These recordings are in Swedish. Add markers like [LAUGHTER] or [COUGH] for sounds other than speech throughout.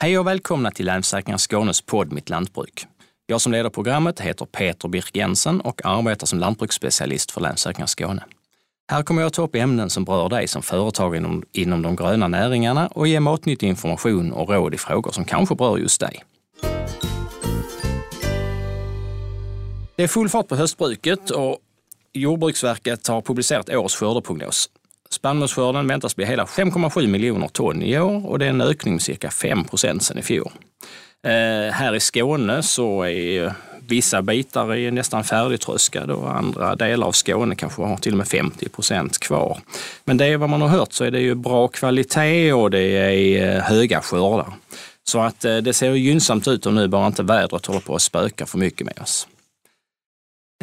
Hej och välkomna till Länsförsäkringar Skånes podd Mitt Lantbruk. Jag som leder programmet heter Peter Birk Jensen och arbetar som lantbruksspecialist för Länsförsäkringar Skåne. Här kommer jag att ta upp ämnen som berör dig som företag inom, inom de gröna näringarna och ge matnyttig information och råd i frågor som kanske berör just dig. Det är full fart på höstbruket och Jordbruksverket har publicerat årets skördeprognos. Spannmålsskörden väntas bli hela 5,7 miljoner ton i år och det är en ökning med cirka 5 procent sedan i fjol. Eh, här i Skåne så är vissa bitar är nästan färdigtröskade och andra delar av Skåne kanske har till och med 50 procent kvar. Men det är vad man har hört så är det ju bra kvalitet och det är eh, höga skördar. Så att eh, det ser gynnsamt ut om nu bara inte vädret håller på att spöka för mycket med oss.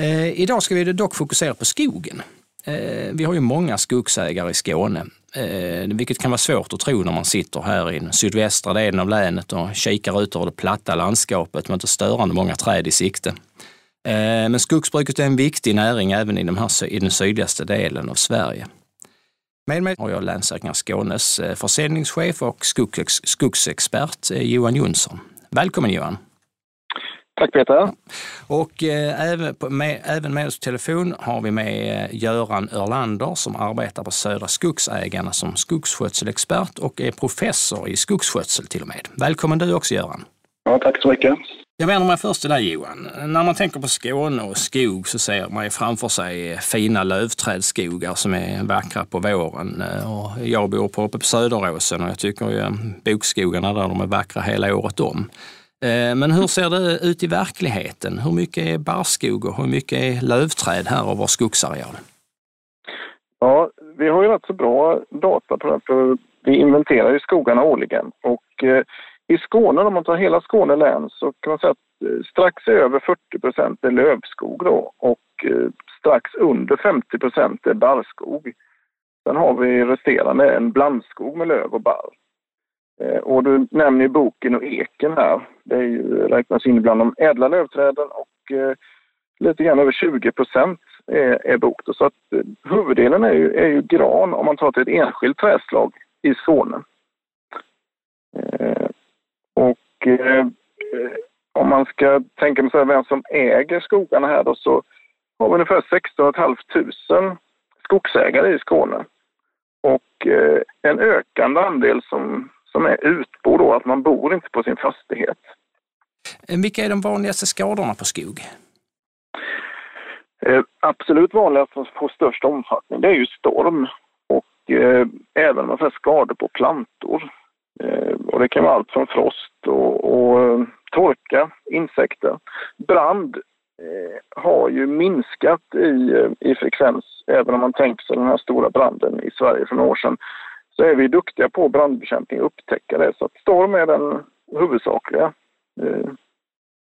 Eh, idag ska vi dock fokusera på skogen. Eh, vi har ju många skogsägare i Skåne, eh, vilket kan vara svårt att tro när man sitter här i den sydvästra delen av länet och kikar ut över det platta landskapet med inte störande många träd i sikte. Eh, men skogsbruket är en viktig näring även i, de här, i den sydligaste delen av Sverige. Med mig har jag Länsägarna Skånes försäljningschef och skogsexpert Johan Jonsson. Välkommen Johan! Tack Peter. Och eh, även, med, även med oss på telefon har vi med eh, Göran Örlander som arbetar på Södra Skogsägarna som skogsskötselexpert och är professor i skogsskötsel till och med. Välkommen du också Göran. Ja, tack så mycket. Jag vänder mig först till dig Johan. När man tänker på Skåne och skog så ser man ju framför sig fina lövträdsskogar som är vackra på våren. Och jag bor på, uppe på Söderåsen och jag tycker ju bokskogarna där de är vackra hela året om. Eh, men hur ser det ut i verkligheten? Hur mycket är barrskog och hur mycket är lövträd här av vår skogsareal? Ja, vi har ju rätt så bra data på det för vi inventerar ju skogarna årligen och eh, i Skåne, om man tar hela Skåne län, så kan man säga att eh, strax över 40 procent är lövskog då och strax under 50 procent är barrskog. Sen har vi resterande en blandskog med löv och barr. Eh, och du nämner ju boken och eken här. Det är ju, räknas in bland de ädla lövträden och eh, lite grann över 20 procent är, är bok. Så att eh, huvuddelen är ju, är ju gran om man tar till ett enskilt trädslag i Skåne. Eh, och eh, om man ska tänka sig vem som äger skogarna här då så har vi ungefär 16 500 skogsägare i Skåne. Och eh, en ökande andel som som är utbo då, att man bor inte på sin fastighet. Eh, vilka är de vanligaste skadorna på skog? Eh, absolut vanligast på störst omfattning det är ju storm och eh, även man skador på plantor. Eh, och det kan vara allt från frost och, och eh, torka, insekter. Brand har ju minskat i, i frekvens även om man tänker sig den här stora branden i Sverige för några år sedan så är vi duktiga på brandbekämpning och upptäcka det. Så att storm är den huvudsakliga eh,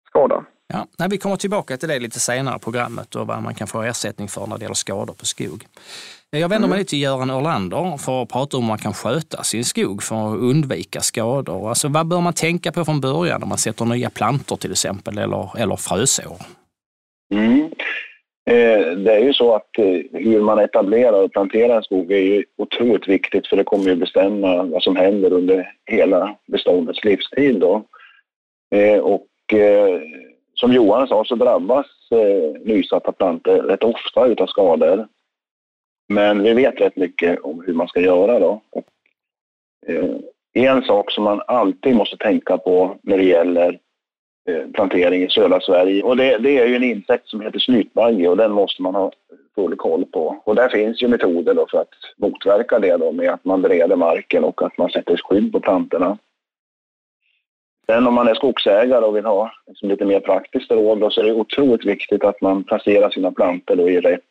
skadan. Ja, när vi kommer tillbaka till det lite senare i programmet och vad man kan få ersättning för när det gäller skador på skog. Jag vänder mig mm. till Göran Orlander för att prata om hur man kan sköta sin skog för att undvika skador. Alltså, vad bör man tänka på från början när man sätter nya plantor till exempel eller, eller frösår? Mm. Eh, det är ju så att eh, hur man etablerar och planterar en skog är ju otroligt viktigt för det kommer ju bestämma vad som händer under hela beståndets livstid. Då. Eh, och som Johan sa så drabbas nysatta plantor rätt ofta utav skador. Men vi vet rätt mycket om hur man ska göra då. Och, en sak som man alltid måste tänka på när det gäller Eh, plantering i södra Sverige. Och det, det, är ju en insekt som heter snytbagge och den måste man ha full koll på. Och där finns ju metoder då för att motverka det då med att man bereder marken och att man sätter skydd på plantorna. Sen om man är skogsägare och vill ha liksom lite mer praktiskt råd då, så är det otroligt viktigt att man placerar sina plantor då i rätt,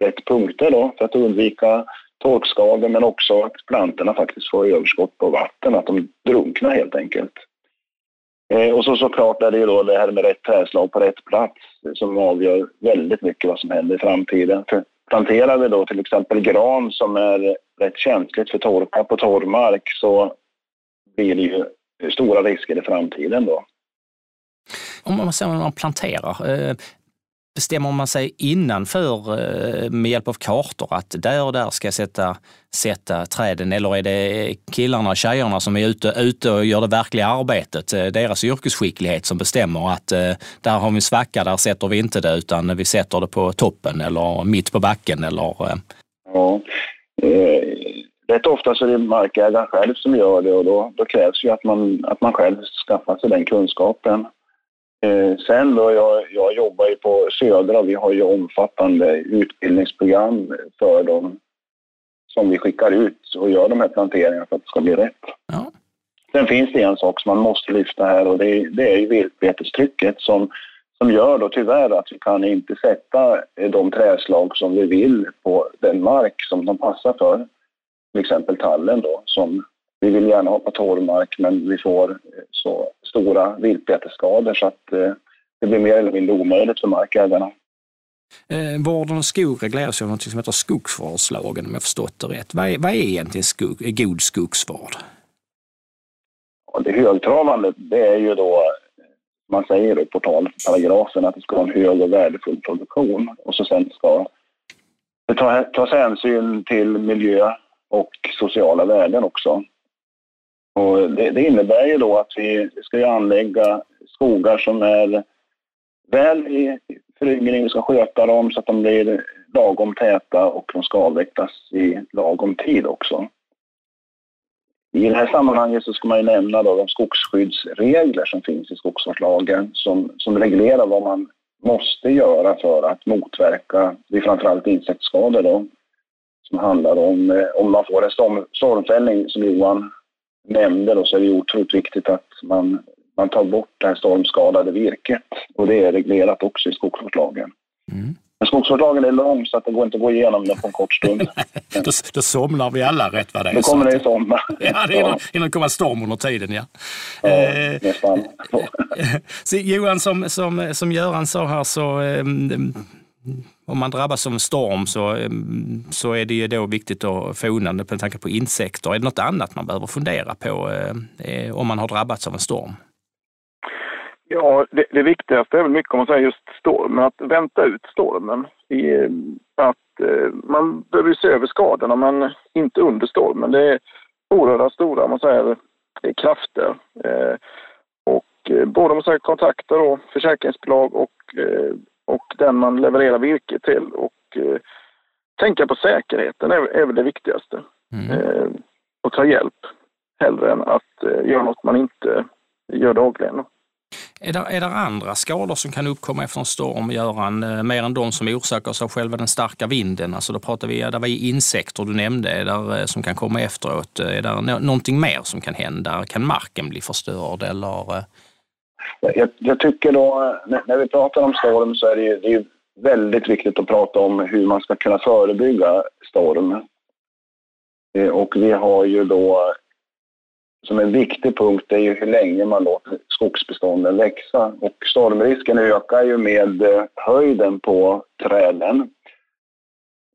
rätt punkter då för att undvika torkskador men också att plantorna faktiskt får överskott på vatten, att de drunknar helt enkelt. Eh, och så såklart är det ju då det här med rätt trädslag på rätt plats som avgör väldigt mycket vad som händer i framtiden. För planterar vi då till exempel gran som är rätt känsligt för torka på torrmark så blir det ju stora risker i framtiden då. Om man säger när man planterar, eh, bestämmer man sig innanför eh, med hjälp av kartor att där och där ska jag sätta, sätta träden? Eller är det killarna och tjejerna som är ute, ute och gör det verkliga arbetet, eh, deras yrkesskicklighet som bestämmer att eh, där har vi en svacka, där sätter vi inte det utan vi sätter det på toppen eller mitt på backen eller... Ja, rätt ofta så är det markägaren själv som gör det och då, då krävs ju att man, att man själv skaffar sig den kunskapen. Eh, sen då, jag, jag jobbar ju på Södra, vi har ju omfattande utbildningsprogram för dem som vi skickar ut och gör de här planteringarna för att det ska bli rätt. Ja. Sen finns det en sak som man måste lyfta här och det, det är ju viltbetestrycket som, som gör då tyvärr att vi kan inte sätta de träslag som vi vill på den mark som de passar för. Till exempel tallen då som vi vill gärna ha på torrmark men vi får så stora viltbetesskador så att eh, det blir mer eller mindre omöjligt för markägarna. Eh, vården av skog regleras av något som heter skogsvårdslagen om jag förstått det rätt. Vad är, vad är egentligen skog, god skogsvård? Ja, det högtravande det är ju då, man säger i portalparagrafen att det ska vara en hög och värdefull produktion och så sen ska det tas hänsyn till miljö och sociala värden också. Och det, det, innebär ju då att vi ska anlägga skogar som är väl i föryngring. Vi ska sköta dem så att de blir lagom täta och de ska avvecklas i lagom tid också. I det här sammanhanget så ska man ju nämna då de skogsskyddsregler som finns i skogsvårdslagen som, som reglerar vad man måste göra för att motverka, det är framförallt insektsskador då, som handlar om eh, om man får en storm, stormfällning som Johan nämnde då, så är det otroligt viktigt att man, man tar bort det här stormskadade virket. Och det är reglerat också i skogsvårdslagen. Mm. Men skogsvårdslagen är lång så att det går inte att gå igenom den på en kort stund. [LAUGHS] då, då somnar vi alla rätt vad det är. Då kommer det i sommar. [LAUGHS] ja, det innan det kommer storm under tiden, ja. ja eh, nästan. [LAUGHS] så Johan, som, som, som Göran sa här så eh, om man drabbas av en storm så, ehm, så är det ju då viktigt att få undan det med tanke på insekter. Är det något annat man behöver fundera på eh, eh, om man har drabbats av en storm? Ja, det, det viktigaste är väl mycket om man säger just stormen, att vänta ut stormen. I, att eh, man behöver se över skadorna men inte under stormen. Det är oerhört stora man säger, eh, krafter. Eh, och eh, både man säger, kontakter och försäkringsbolag och eh, och den man levererar virke till. Och eh, tänka på säkerheten är, är väl det viktigaste. Mm. Eh, och ta hjälp hellre än att eh, göra något man inte gör dagligen. Är det, är det andra skador som kan uppkomma efter en storm, Göran, eh, mer än de som orsakas av själva den starka vinden? Alltså då pratar vi, det var insekter du nämnde är där, eh, som kan komma efteråt. Är det någonting mer som kan hända? Kan marken bli förstörd eller? Jag, jag, tycker då, när vi pratar om storm så är det, ju, det är väldigt viktigt att prata om hur man ska kunna förebygga storm. Eh, och vi har ju då, som en viktig punkt, det är ju hur länge man låter skogsbestånden växa. Och stormrisken ökar ju med eh, höjden på träden.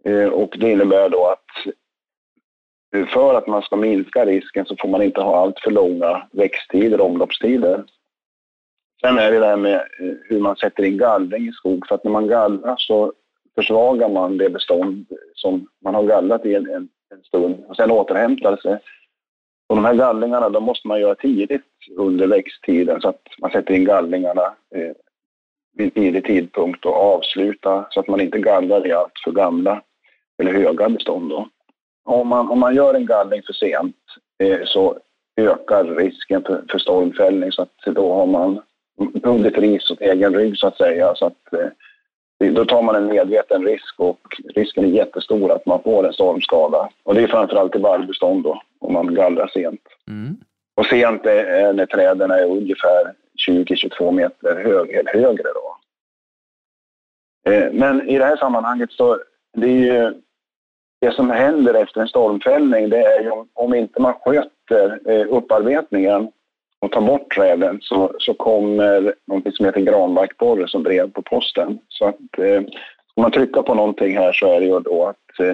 Eh, och det innebär då att för att man ska minska risken så får man inte ha allt för långa växttider, omloppstider. Sen är det det här med eh, hur man sätter in gallring i skog. För att när man gallrar så försvagar man det bestånd som man har gallrat i en, en, en stund och sen återhämtar det sig. Och de här gallringarna de måste man göra tidigt under växttiden så att man sätter in gallringarna eh, vid tidig tidpunkt och avsluta så att man inte gallrar i allt för gamla eller höga bestånd. Då. Om, man, om man gör en gallring för sent eh, så ökar risken för, för stormfällning så att då har man bundit ris åt egen rygg så att säga. Så att, eh, då tar man en medveten risk och risken är jättestor att man får en stormskada. Och det är framförallt i barrbestånd då, om man gallrar sent. Mm. Och sent är när träden är ungefär 20-22 meter hög, högre då. Eh, men i det här sammanhanget så, det är ju det som händer efter en stormfällning, det är ju om inte man sköter eh, upparbetningen och tar bort träden så, så kommer något som heter granbarkborre som brev på posten. Så att eh, ska man trycka på någonting här så är det ju då att eh,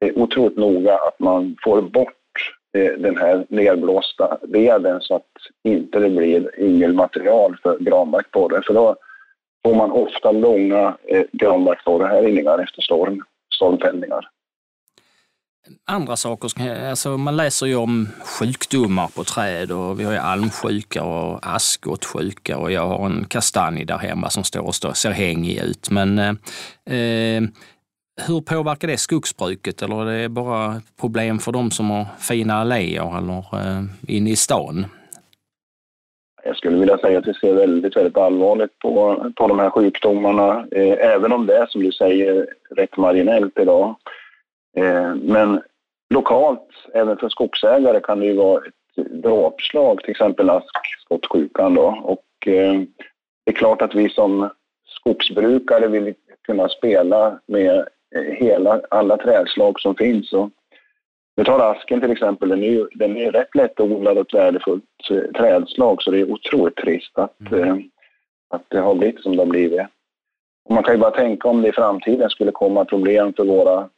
det är otroligt noga att man får bort eh, den här nedblåsta veden så att inte det blir yngelmaterial för granbarkborre. För då, får man ofta långa eh, granbarkborrehärjningar efter storm, stormfällningar. Andra saker, alltså man läser ju om sjukdomar på träd och vi har ju almsjuka och askskottsjuka och jag har en kastanj där hemma som står och står, ser hängig ut. Men eh, eh hur påverkar det skogsbruket eller är det bara problem för de som har fina alléer eller eh, inne i stan? Jag skulle vilja säga att vi ser väldigt, väldigt allvarligt på, på de här sjukdomarna, eh, även om det är som du säger rätt marginellt idag. Eh, men lokalt, även för skogsägare, kan det ju vara ett dråpslag, till exempel askskottsjukan då. Och eh, det är klart att vi som skogsbrukare vill kunna spela med eh, hela, alla trädslag som finns. Och vi tar asken till exempel, den är, ju, den är rätt lättodlad och ett värdefullt trädslag så det är otroligt trist att, mm. eh, att det har blivit som det har blivit. Och man kan ju bara tänka om det i framtiden skulle komma problem för våra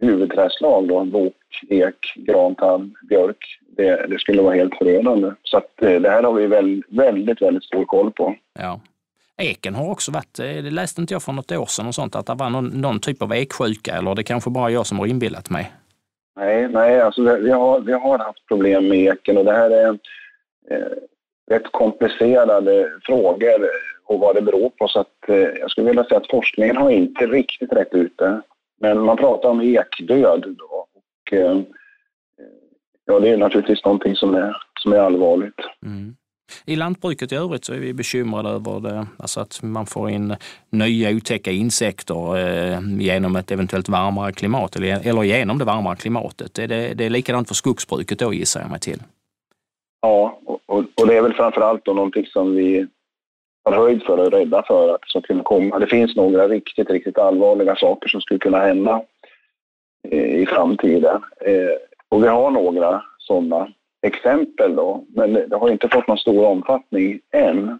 huvudträdslag då, bok, ek, grantall, björk. Det, det, skulle vara helt förödande. Så att, eh, det här har vi väl, väldigt, väldigt stor koll på. Ja. Eken har också varit, eh, det läste inte jag för något år sedan, och sånt, att det var någon, någon typ av eksjuka eller det kanske bara jag som har inbillat mig? Nej, nej alltså vi, har, vi har haft problem med eken och det här är eh, rätt komplicerade frågor och vad det beror på. Så att, eh, jag skulle vilja säga att forskningen har inte riktigt rätt ut det. Men man pratar om ekdöd då. Och, eh, ja, det är naturligtvis någonting som är, som är allvarligt. Mm. I lantbruket i övrigt så är vi bekymrade över det, alltså att man får in nya otäcka insekter eh, genom ett eventuellt varmare klimat eller, eller genom det varmare klimatet. Är det, det är likadant för skogsbruket då gissar jag mig till. Ja, och, och det är väl framförallt då någonting som vi tar höjd för och är rädda för att det ska komma. Det finns några riktigt, riktigt allvarliga saker som skulle kunna hända eh, i framtiden. Eh, och vi har några sådana exempel då, men det har inte fått någon stor omfattning än.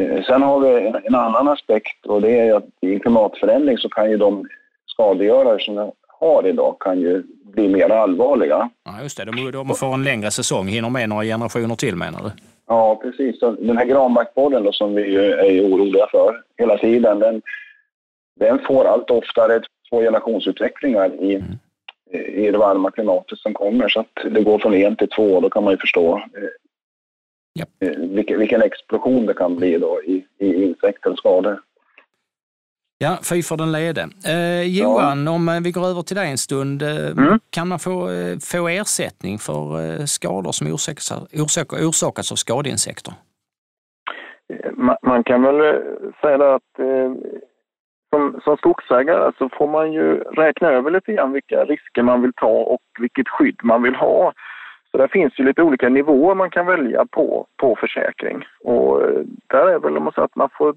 Eh, sen har vi en annan aspekt och det är att i klimatförändring så kan ju de skadegörare som vi har idag kan ju bli mer allvarliga. Ja, just det. De, de får en längre säsong, hinner med några generationer till menar du? Ja, precis. Den här granbarkborren som vi är oroliga för hela tiden, den, den får allt oftare två generationsutvecklingar i, mm. i det varma klimatet som kommer. Så att det går från en till två, då kan man ju förstå Yep. Eh, vilken, vilken, explosion det kan bli då i, i insekter och skador. Ja, fy för den lede. Eh, Johan, ja. om eh, vi går över till dig en stund. Eh, mm. Kan man få, eh, få ersättning för eh, skador som orsakas, orsakar, orsakas av skadeinsekter? Man, man kan väl säga att som, som skogsägare så får man ju räkna över lite grann vilka risker man vill ta och vilket skydd man vill ha. Så det finns ju lite olika nivåer man kan välja på, på försäkring. Och där är väl om man säger att man får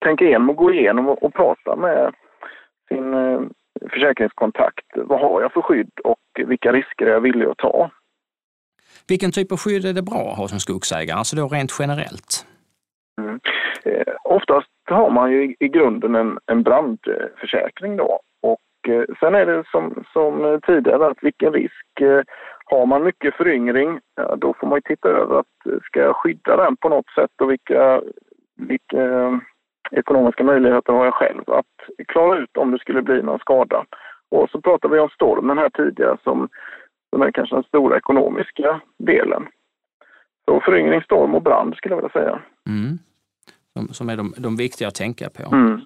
tänka igenom och gå igenom och, och prata med sin eh, försäkringskontakt. Vad har jag för skydd och vilka risker är jag villig att ta? Vilken typ av skydd är det bra att ha som skogsägare, alltså då rent generellt? Mm. Eh, oftast har man ju i, i grunden en, en brandförsäkring då. Och eh, sen är det som, som tidigare att vilken risk eh, har man mycket föryngring, ja, då får man ju titta över att eh, ska jag skydda den på något sätt och vilka, vilka ekonomiska möjligheter har jag själv att klara ut om det skulle bli någon skada. Och så pratade vi om stormen här tidigare som, som är kanske den stora ekonomiska delen. Så föryngring, storm och brand skulle jag vilja säga. Mm. Som, som är de, de viktiga att tänka på. Mm.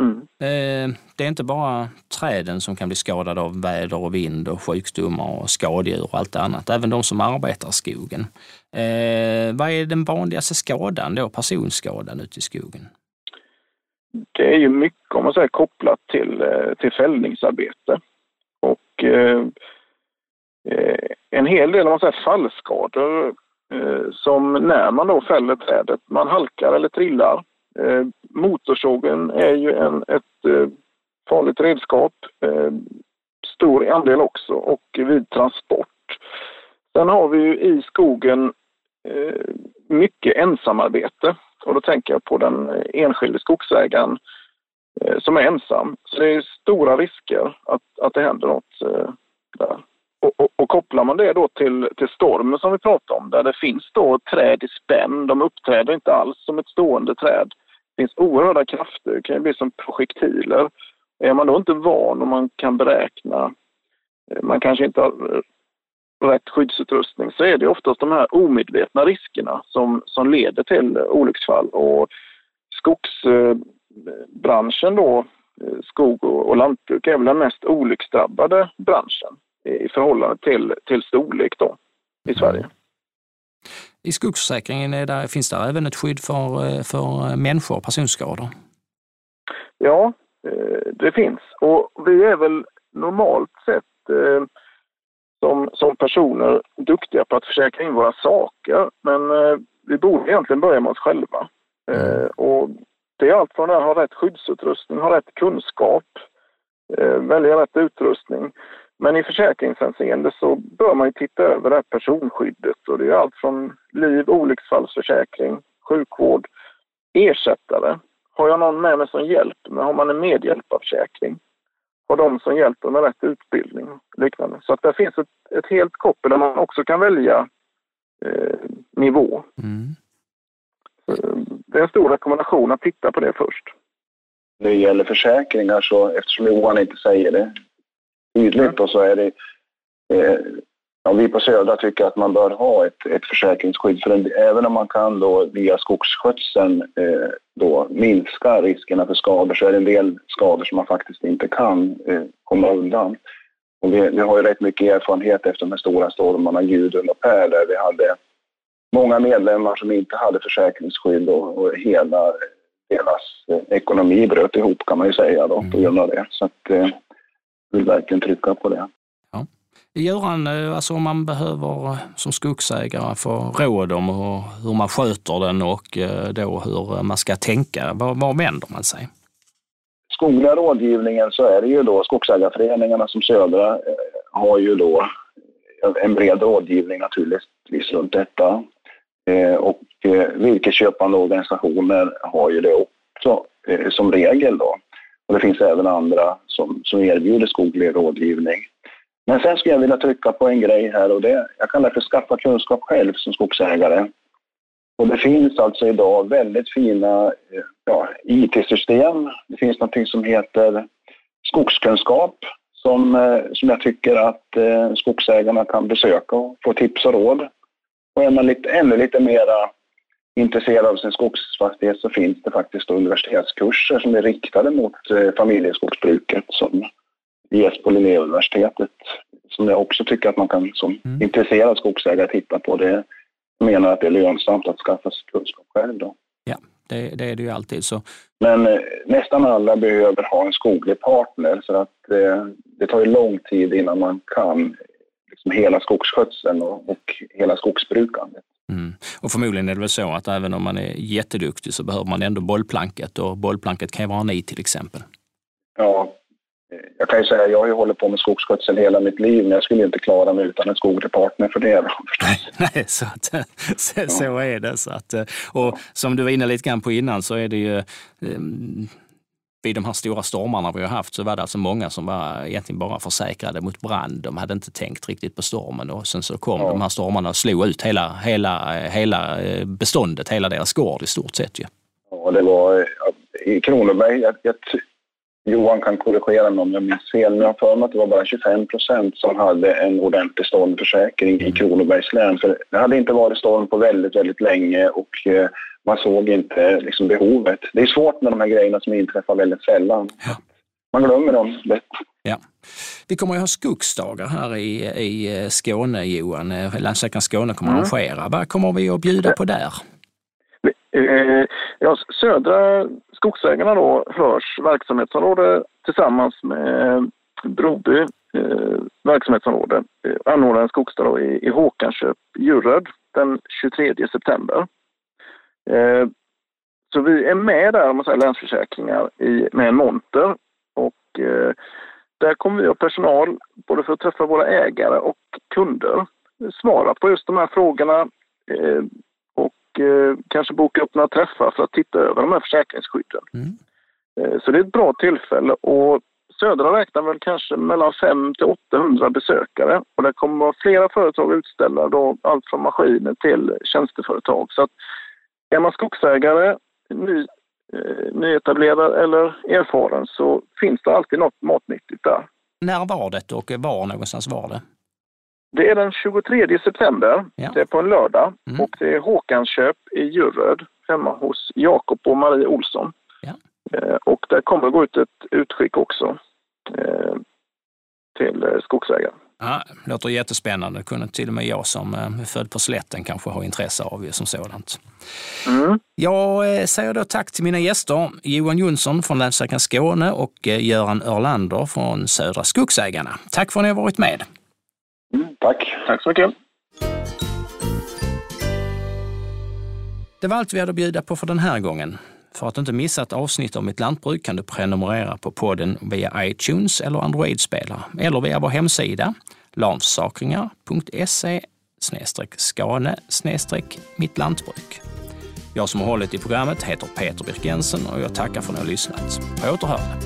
Mm. Eh, det är inte bara träden som kan bli skadade av väder och vind och sjukdomar och skadedjur och allt annat. Även de som arbetar i skogen. Eh, vad är den vanligaste skadan då, personskadan ute i skogen? Det är ju mycket om man säger, kopplat till, eh, till fällningsarbete. Och eh, eh, en hel del om man säger, fallskador eh, som när man då fäller trädet, man halkar eller trillar. Eh, motorsågen är ju en, ett eh, farligt redskap, eh, stor andel också, och vid transport. Sen har vi ju i skogen mycket ensamarbete. Och då tänker jag på den enskilde skogsägaren eh, som är ensam. Så det är stora risker att, att det händer något eh, där. Och, och, och, kopplar man det då till, till stormen som vi pratade om, där det finns då träd i spänn, de uppträder inte alls som ett stående träd. Det finns oerhörda krafter, det kan ju bli som projektiler. Är man då inte van och man kan beräkna, eh, man kanske inte har rätt skyddsutrustning så är det oftast de här omedvetna riskerna som, som leder till olycksfall. Och skogsbranschen då, skog och lantbruk, är väl den mest olycksdrabbade branschen i förhållande till, till storlek då i Sverige. I skogsförsäkringen är där, finns det även ett skydd för, för människor och personskador? Ja, det finns. Och vi är väl normalt sett som, som personer duktiga på att försäkra in våra saker. Men eh, vi borde egentligen börja med oss själva. Eh, och det är allt från att ha rätt skyddsutrustning, ha rätt kunskap, eh, välja rätt utrustning. Men i försäkringshänseende så bör man ju titta över det här personskyddet och det är allt från liv, olycksfallsförsäkring, sjukvård, ersättare. Har jag någon med mig som hjälp, men har man en medhjälparförsäkring? Och de som hjälper med rätt utbildning och liknande. Så att det finns ett, ett helt koppel där man också kan välja eh, nivå. Mm. det är en stor rekommendation att titta på det först. När det gäller försäkringar så, eftersom Johan inte säger det tydligt, mm. så är det eh, Ja, vi på Södra tycker att man bör ha ett, ett försäkringsskydd. För en, även om man kan då via skogsskötseln eh, då minska riskerna för skador så är det en del skador som man faktiskt inte kan eh, komma undan. Och vi, vi, har ju rätt mycket erfarenhet efter de här stora stormarna Gudrun och Per där vi hade många medlemmar som inte hade försäkringsskydd och, och hela deras eh, ekonomi bröt ihop kan man ju säga då på grund av det. Så att eh, vill verkligen trycka på det. Göran, eh, alltså om man behöver eh, som skogsägare få råd om hur, man sköter den och eh, då hur man ska tänka, var, var vänder man sig? Skogliga rådgivningen så är det ju då skogsägarföreningarna som Södra har ju då en bred rådgivning naturligtvis runt detta. Och virkesköpande organisationer har ju det också som regel då. Och det finns även andra som, som erbjuder skoglig rådgivning. Men sen skulle jag vilja trycka på en grej här och det, jag kallar det för skaffa kunskap själv som skogsägare. Och det finns alltså idag väldigt fina eh, ja, IT-system. Det finns något som heter skogskunskap som, eh, som jag tycker att eh, skogsägarna kan besöka och få tips och råd. Och är man lite, ännu lite mera intresserad av sin skogsfastighet så finns det faktiskt universitetskurser som är riktade mot eh, familjeskogsbruket som ges på Linnéuniversitetet som jag också tycker att man kan som mm. intresserad skogsägare titta på. Det menar att det är lönsamt att skaffa sig kunskap själv. Då. Ja, det, det, är det ju alltid. så. Men eh, nästan alla behöver ha en skoglig partner så att eh, det tar ju lång tid innan man kan liksom hela skogsskötseln och, och hela skogsbrukandet. Mm. Och förmodligen är det väl så att även om man är jätteduktig så behöver man ändå bollplanket och bollplanket kan ju vara ni till exempel. Ja, jag kan ju säga att jag har ju hållit på med skogsskötsel hela mitt liv, men jag skulle inte klara mig utan en skoglig partner för det. [LAUGHS] Nej, nej så, att, [LAUGHS] så, ja. så, är det. Så att, och som du var inne lite grann på innan så är det ju um, vid de här stora stormarna vi har haft så var det alltså många som var egentligen bara försäkrade mot brand. De hade inte tänkt riktigt på stormen och sen så kom ja. de här stormarna och slog ut hela, hela, hela eh, beståndet, hela deras gård i stort sett. Ju. Ja, det var i Kronoberg. Jag, jag, Johan kan korrigera mig om jag minns fel, men jag har för mig att det var bara 25 procent som hade en ordentlig stormförsäkring i. Kronobergs län. För det hade inte varit storm på väldigt, väldigt länge och eh, man såg inte liksom, behovet. Det är svårt med de här grejerna som inträffar väldigt sällan. Ja. Man glömmer dem lätt. Ja. Vi kommer att ha skogsdagar här i, i eh, Skåne, Johan. Eh, Länsläkaren Skåne kommer mm. att arrangera. Vad kommer vi att bjuda på där? Eh, ja, södra Skogsägarna då hörs verksamhetsområde tillsammans med Broby eh, verksamhetsområde eh, anordnar en skogsdag i, i Håkanköp, Djuröd den 23 september. Eh, så vi är med där, om man säger Länsförsäkringar, i, med en monter och eh, där kommer vi ha personal både för att träffa våra ägare och kunder, eh, svara på just de här frågorna, eh, eh, eh, kanske boka upp några träffar för att titta över de här försäkringsskydden. Mm. Eh, så det är ett bra tillfälle och Södra räknar väl kanske mellan 5 till 800 besökare och det kommer vara flera företag utställda, då, allt från maskiner till tjänsteföretag. Så att är man skogsägare, ny eh, nyetablerad eller erfaren så finns det alltid något matnyttigt där. När var det och var någonstans var det? Det är den 23 september, Ja. det är på en lördag Mm. och det är Håkansköp i Djurröd hemma hos Jakob och Marie Olsson. Ja. Eh, och där kommer det gå ut ett utskick också eh, till eh, skogsägare. Ja, låter jättespännande. Kunde till och med jag som eh, är född på slätten kanske ha intresse av som sådant. Mm. Jag eh, säger då tack till mina gäster Johan Jonsson från Länsstyrelsen Skåne och Göran Örlander från Södra Skogsägarna. Tack för att ni har varit med. Tack. Tack så mycket. Det var allt vi hade att bjuda på för den här gången. För att inte missa ett avsnitt av Mitt Lantbruk kan du prenumerera på podden via iTunes eller Android-spelare eller via vår hemsida lansakringar.se skane mitt lantbruk. Jag som har hållit i programmet heter Peter Birkensen och jag tackar för att ni har lyssnat. På återhörande.